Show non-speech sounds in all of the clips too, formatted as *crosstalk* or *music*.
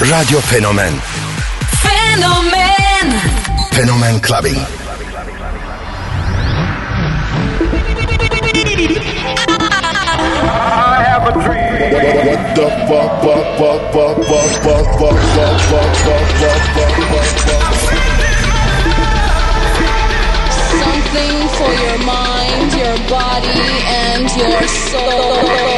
Radio Fenomen Fenomen Fenomen Clubbing. I have a dream. What the fuck, fuck, fuck, fuck, fuck, fuck, fuck, fuck, fuck, fuck, fuck, fuck, fuck, fuck. Something for your mind, your body, and your soul.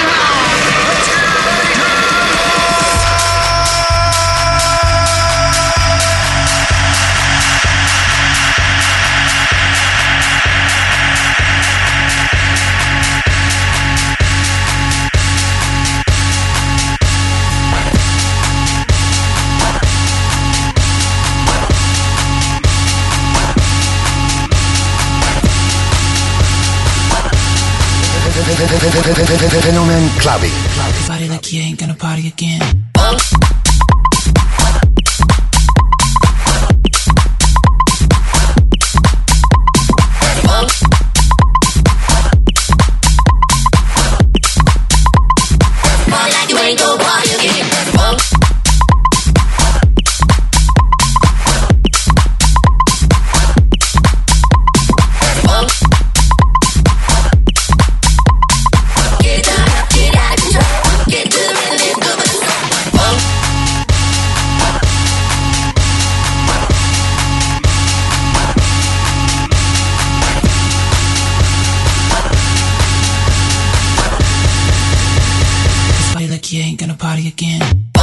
Fenomen Clubbing. Party like you ain't gonna party again. Party again.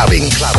Clubbing. clubbing.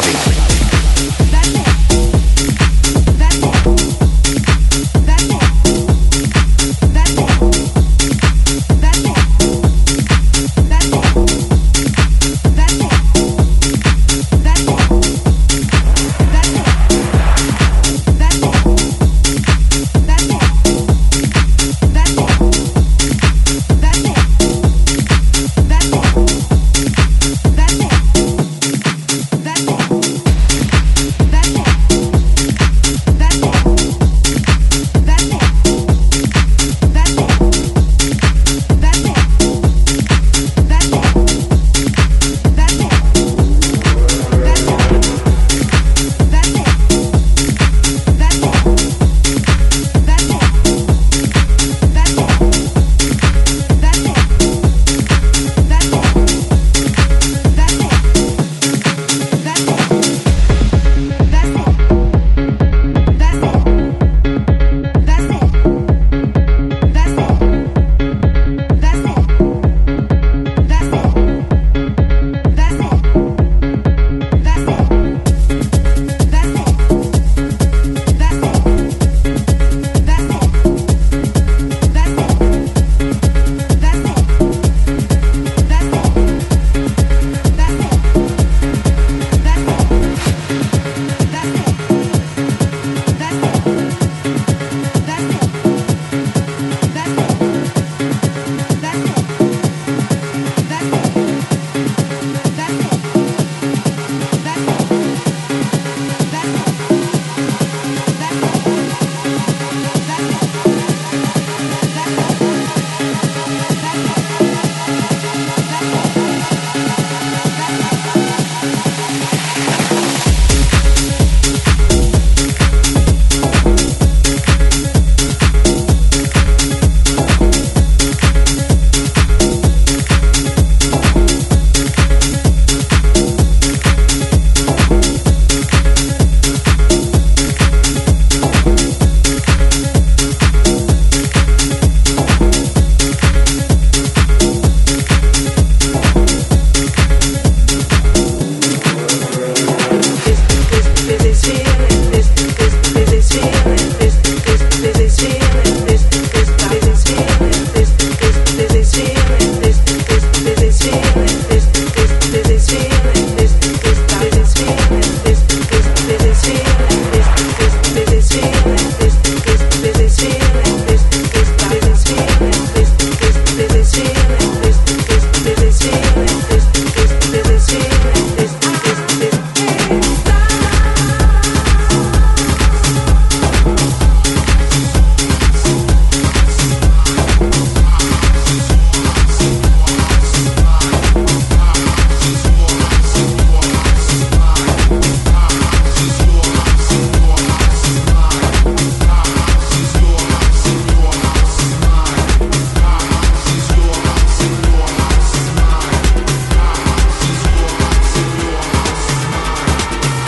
Fenomen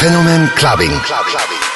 Clubbing. clubbing. clubbing.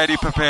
Cameras ready,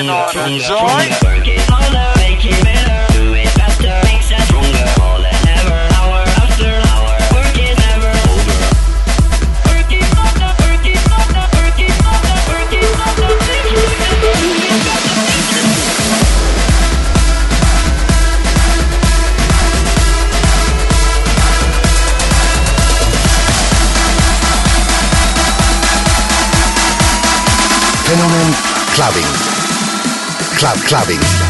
On a Clubbing.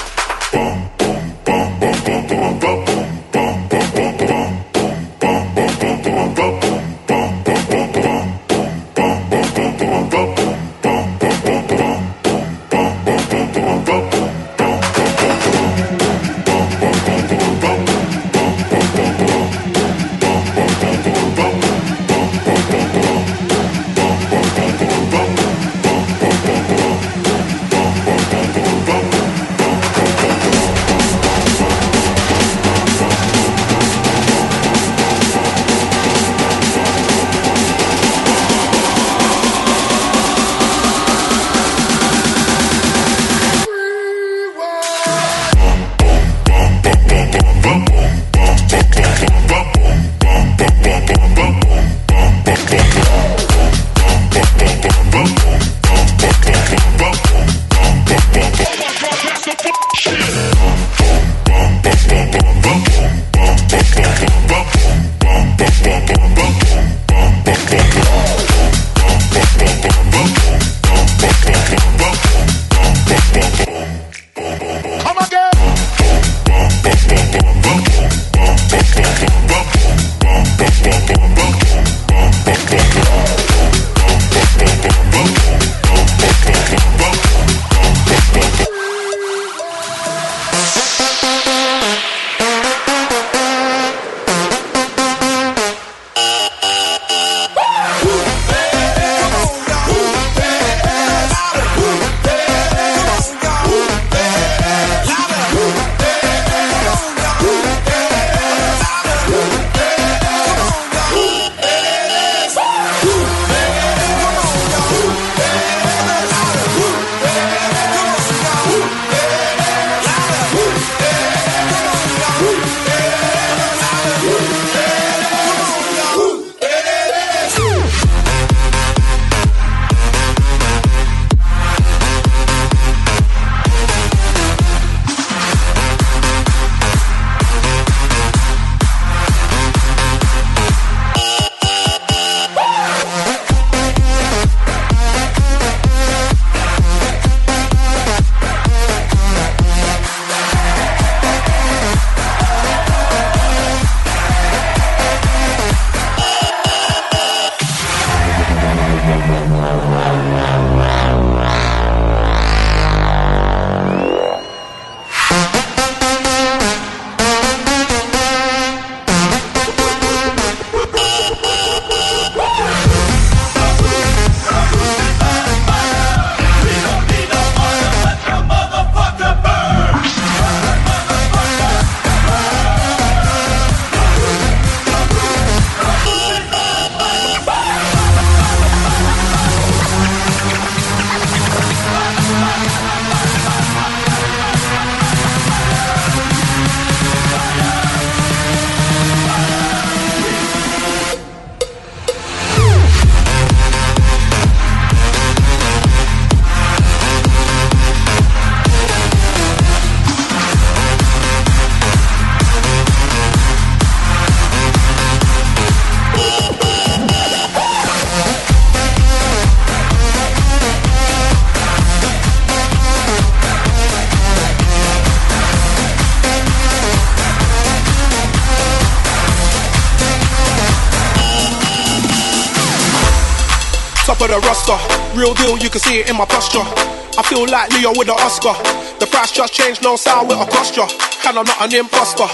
Real deal, you can see it in my posture. I feel like Leo with the Oscar. The price just changed, no sound with a posture. And I'm not an imposter.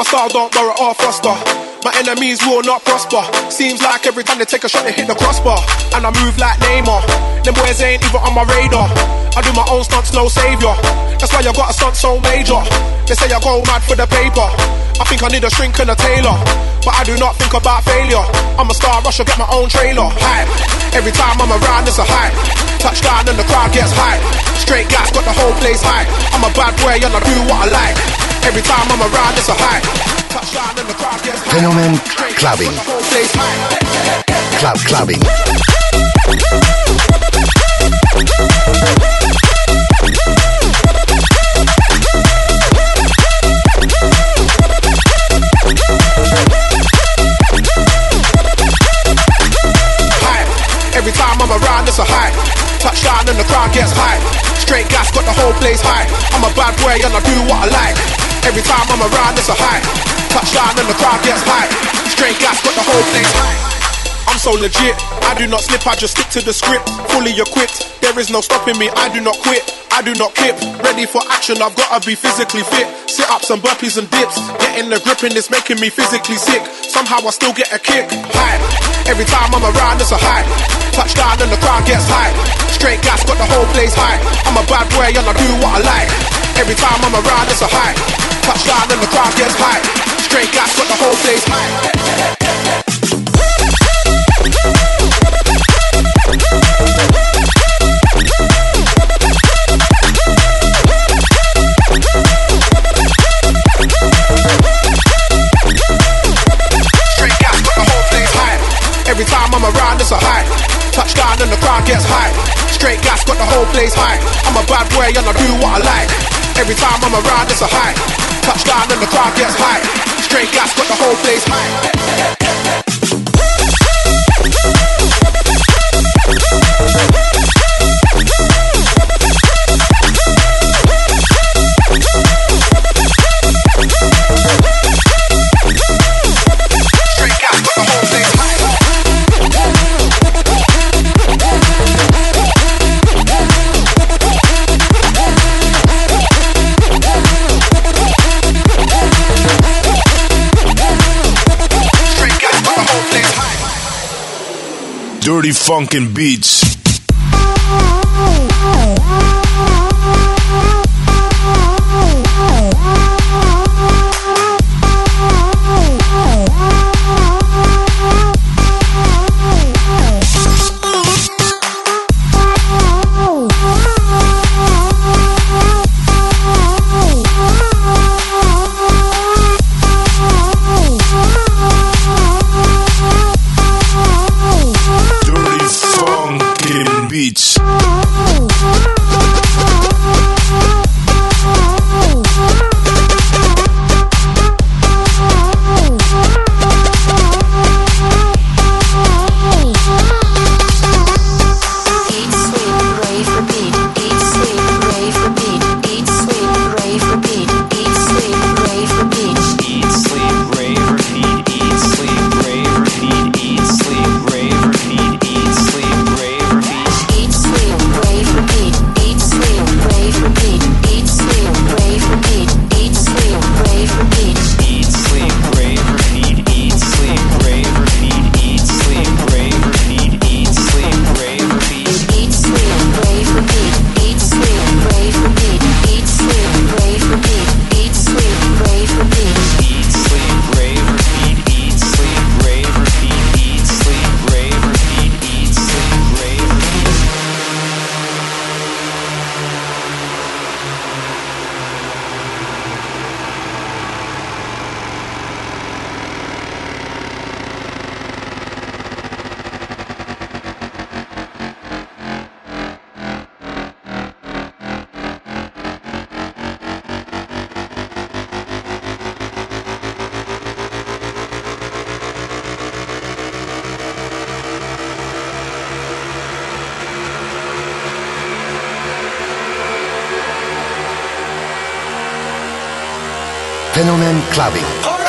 My style don't borrow or foster. My enemies will not prosper. Seems like every time they take a shot, they hit the crossbar. And I move like Neymar. Them boys ain't even on my radar. I do my own stunts, no savior. That's why I got a stunt so major. They say I go mad for the paper. I think I need a shrink and a tailor. But I do not think about failure. I'm a star, rush, I get my own trailer. Hype. Every time I'm around, it's a hype. Touchdown and the crowd gets hype. Straight gas, got the whole place hype. I'm a bad boy and I do what I like. Every time I'm around, it's a hype. Touchdown and the crowd gets hype. Fenomen Straight gas, Clubbing. got the whole place hype. Club Clubbing. *laughs* Touchdown and the crowd gets high. Straight gas, got the whole place high. I'm a bad boy and I do what I like. Every time I'm around, it's a high. Touchdown and the crowd gets high. Straight gas, got the whole place high. I'm so legit. I do not slip, I just stick to the script. Fully equipped, there is no stopping me. I do not quit, I do not kip. Ready for action, I've gotta be physically fit. Sit ups and burpees and dips. Getting the grip and it's making me physically sick. Somehow I still get a kick. High. Every time I'm around, it's a high. Touchdown and the crowd gets high. Straight gas, got the whole place high. I'm a bad boy and I do what I like. Every time I'm around, it's a high. Touchdown and the crowd gets high. Straight gas, got the whole place high. Touchdown and the crowd gets high. Straight gas, got the whole place high. I'm a bad boy and I do what I like. Every time I'm around, it's a high. Touchdown and the crowd gets high. Straight gas, got the whole place high. Funkin' beats. Clubbing.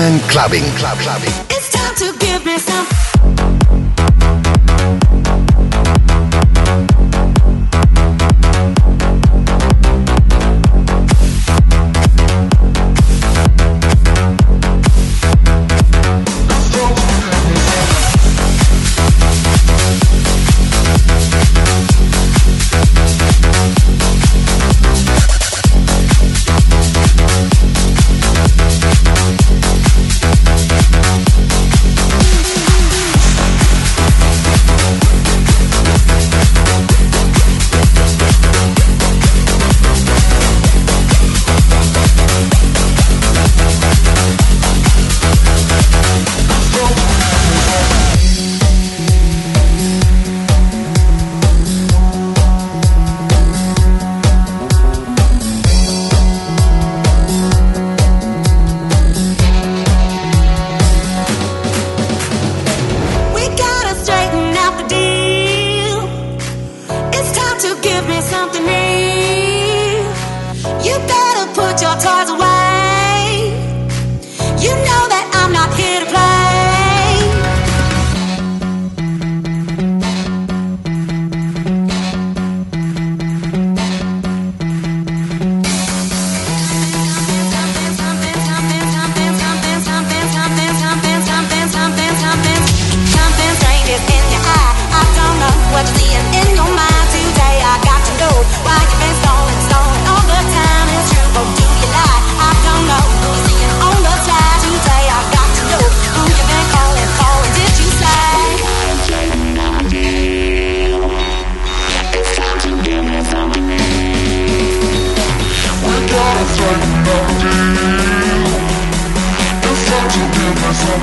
Clubbing. Clubbing. It's time to give me some.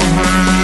Mm-hmm.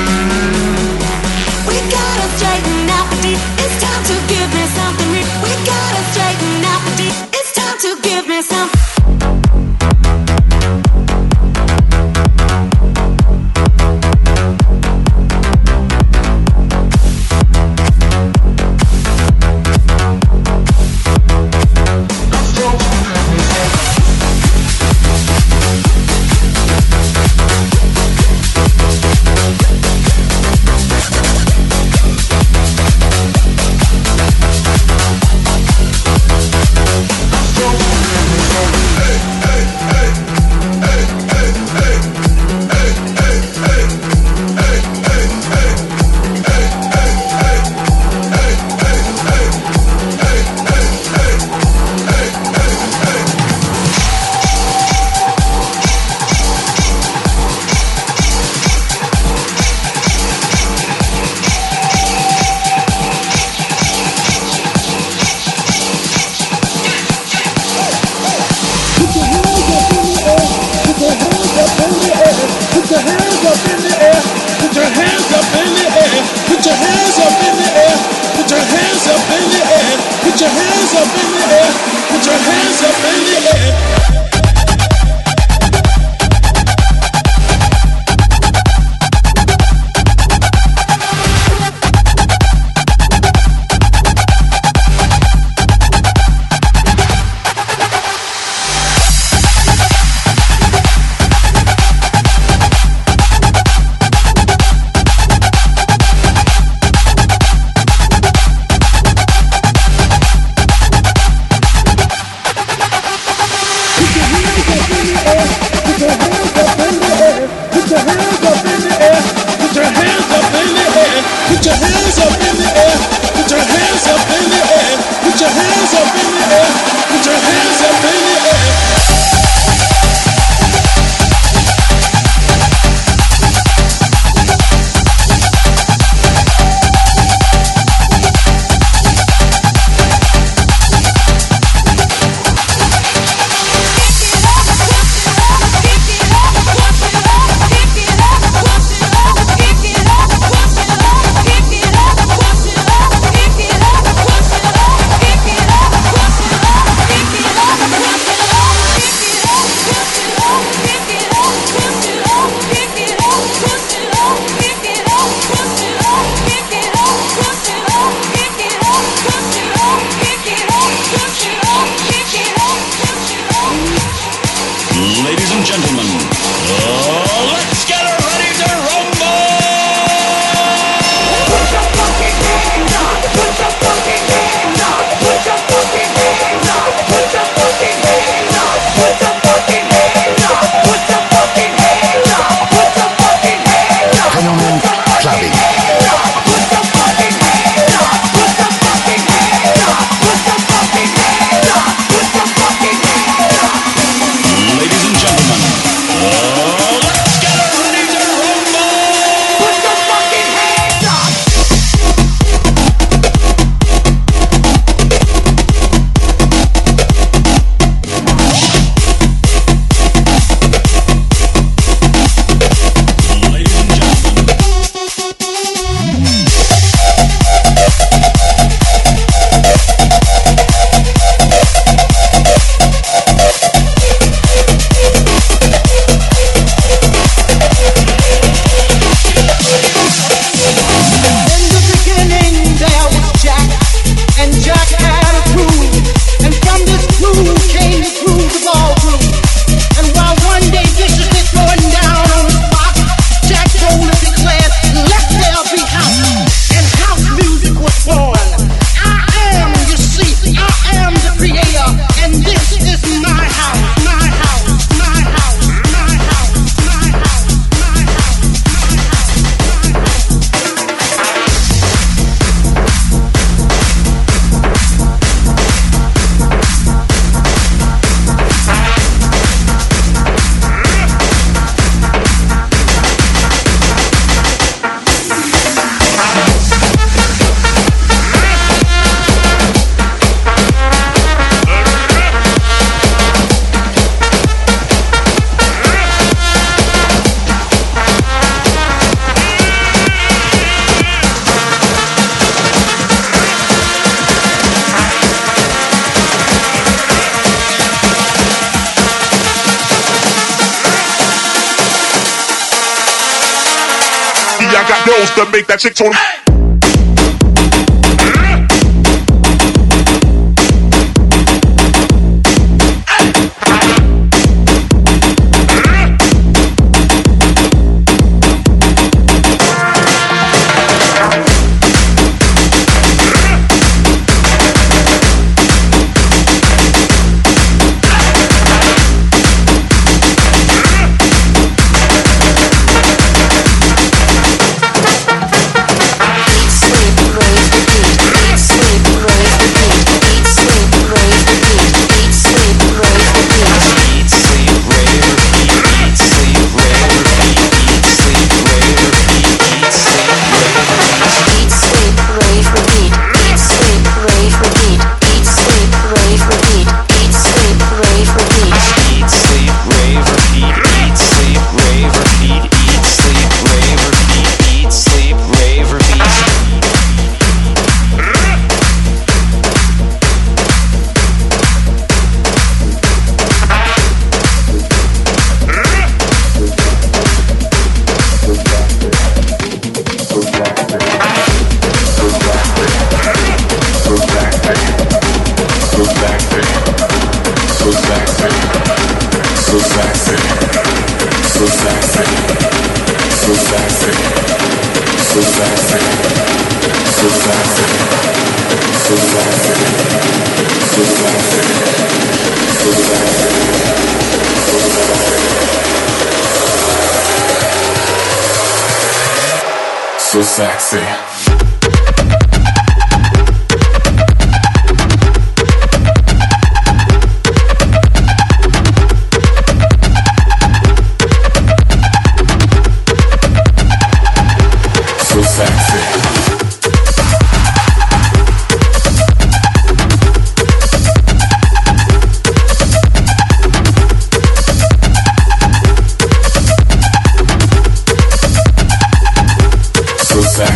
Make that chick tone.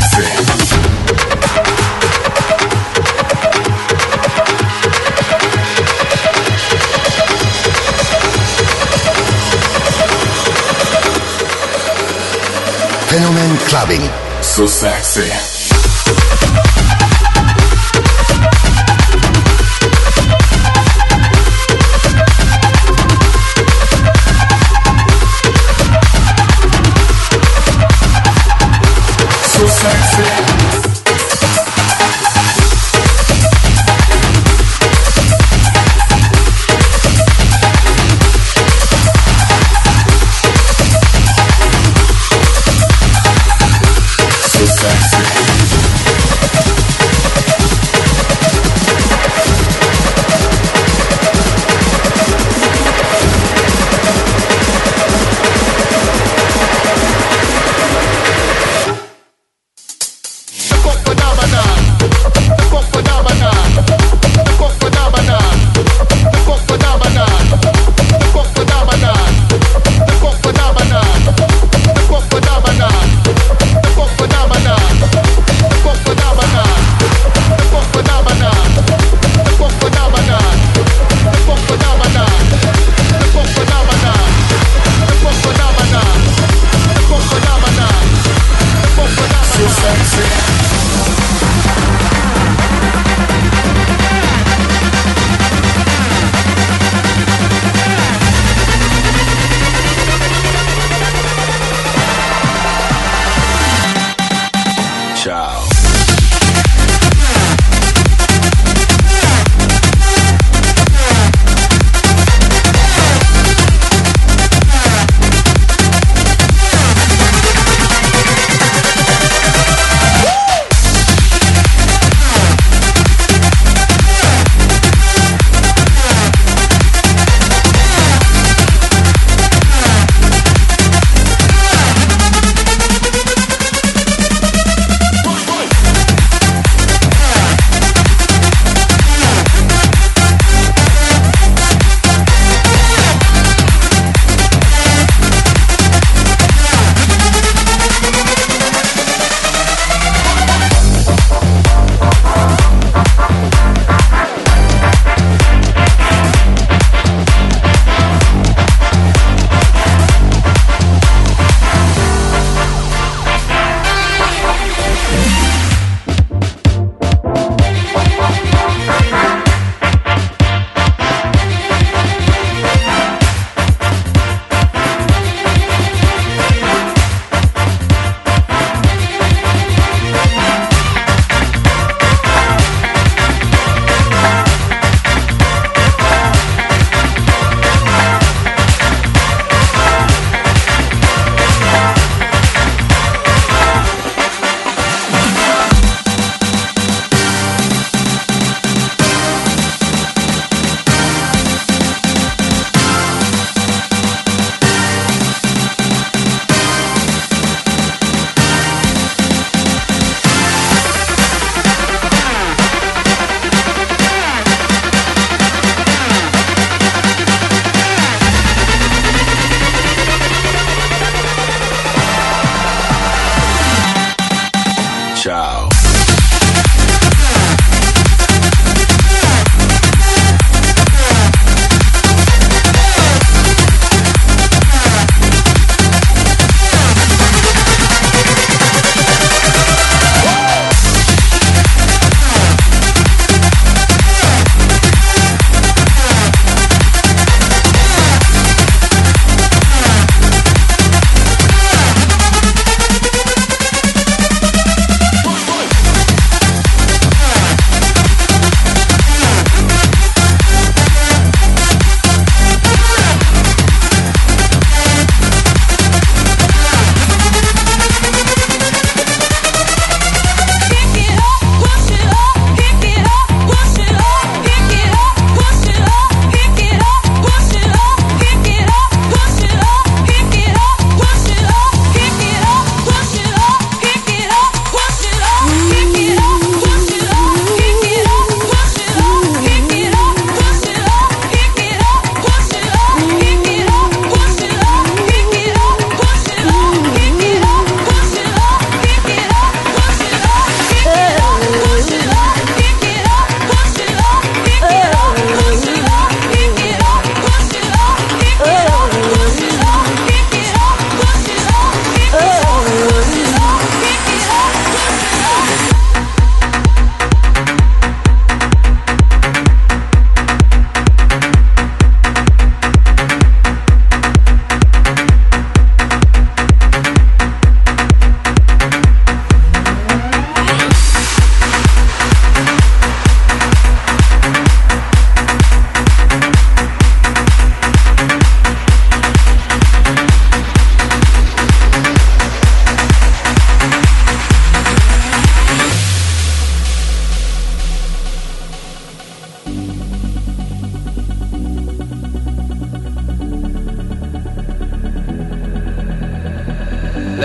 So sexy. Fenomen Clubbing. So sexy.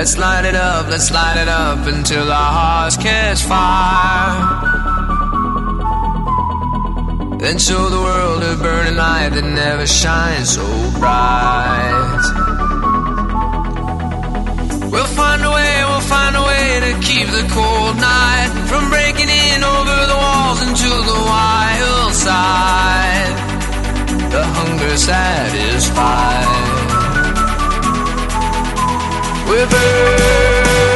Let's light it up, let's light it up until our hearts catch fire. Then show the world a burning light that never shines so bright. We'll find a way, we'll find a way to keep the cold night from breaking in over the walls into the wild side. The hunger satisfied quiver.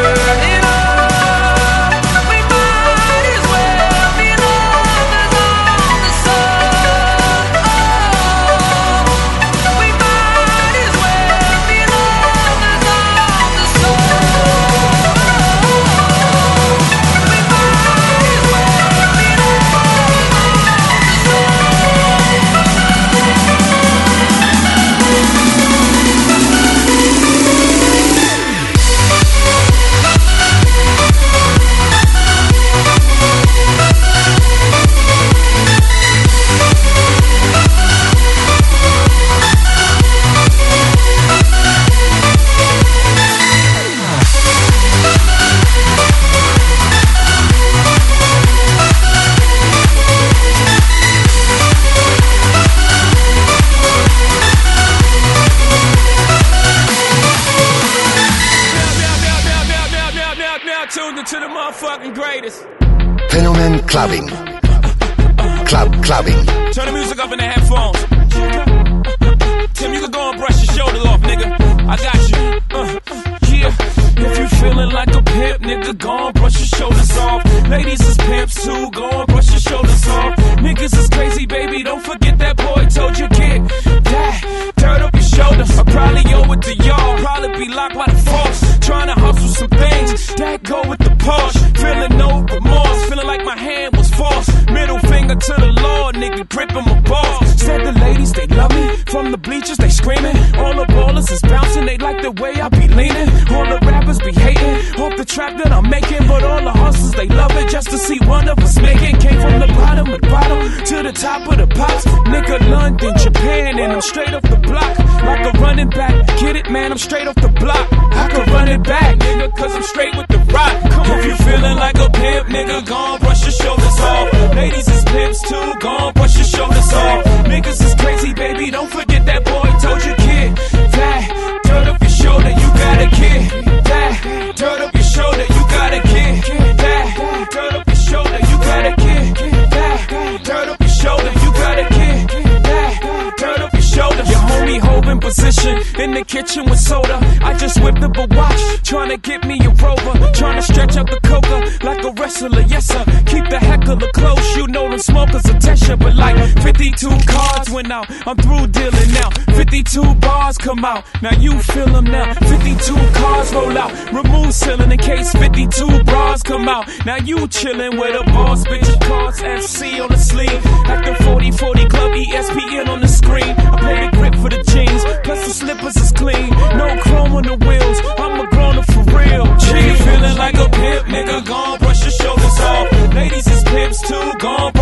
and clubbing. Club clubbing. Turn the music up in the headphones. professor. Keep the heckler close, you know them smokers a tester. But like 52 cards went out, I'm through dealing now. 52 bars come out, now you feel them now. 52 cars roll out, remove ceiling in case 52 bras come out. Now you chillin' with a boss, bitch, cards FC on the sleeve. the 40 40 club, ESPN on the screen. I play the grip for the jeans, plus the slippers is clean. No chrome on the wheels, I'm a grown up for real. She feeling like a pimp, nigga, gone off. Ladies is pimps too, gone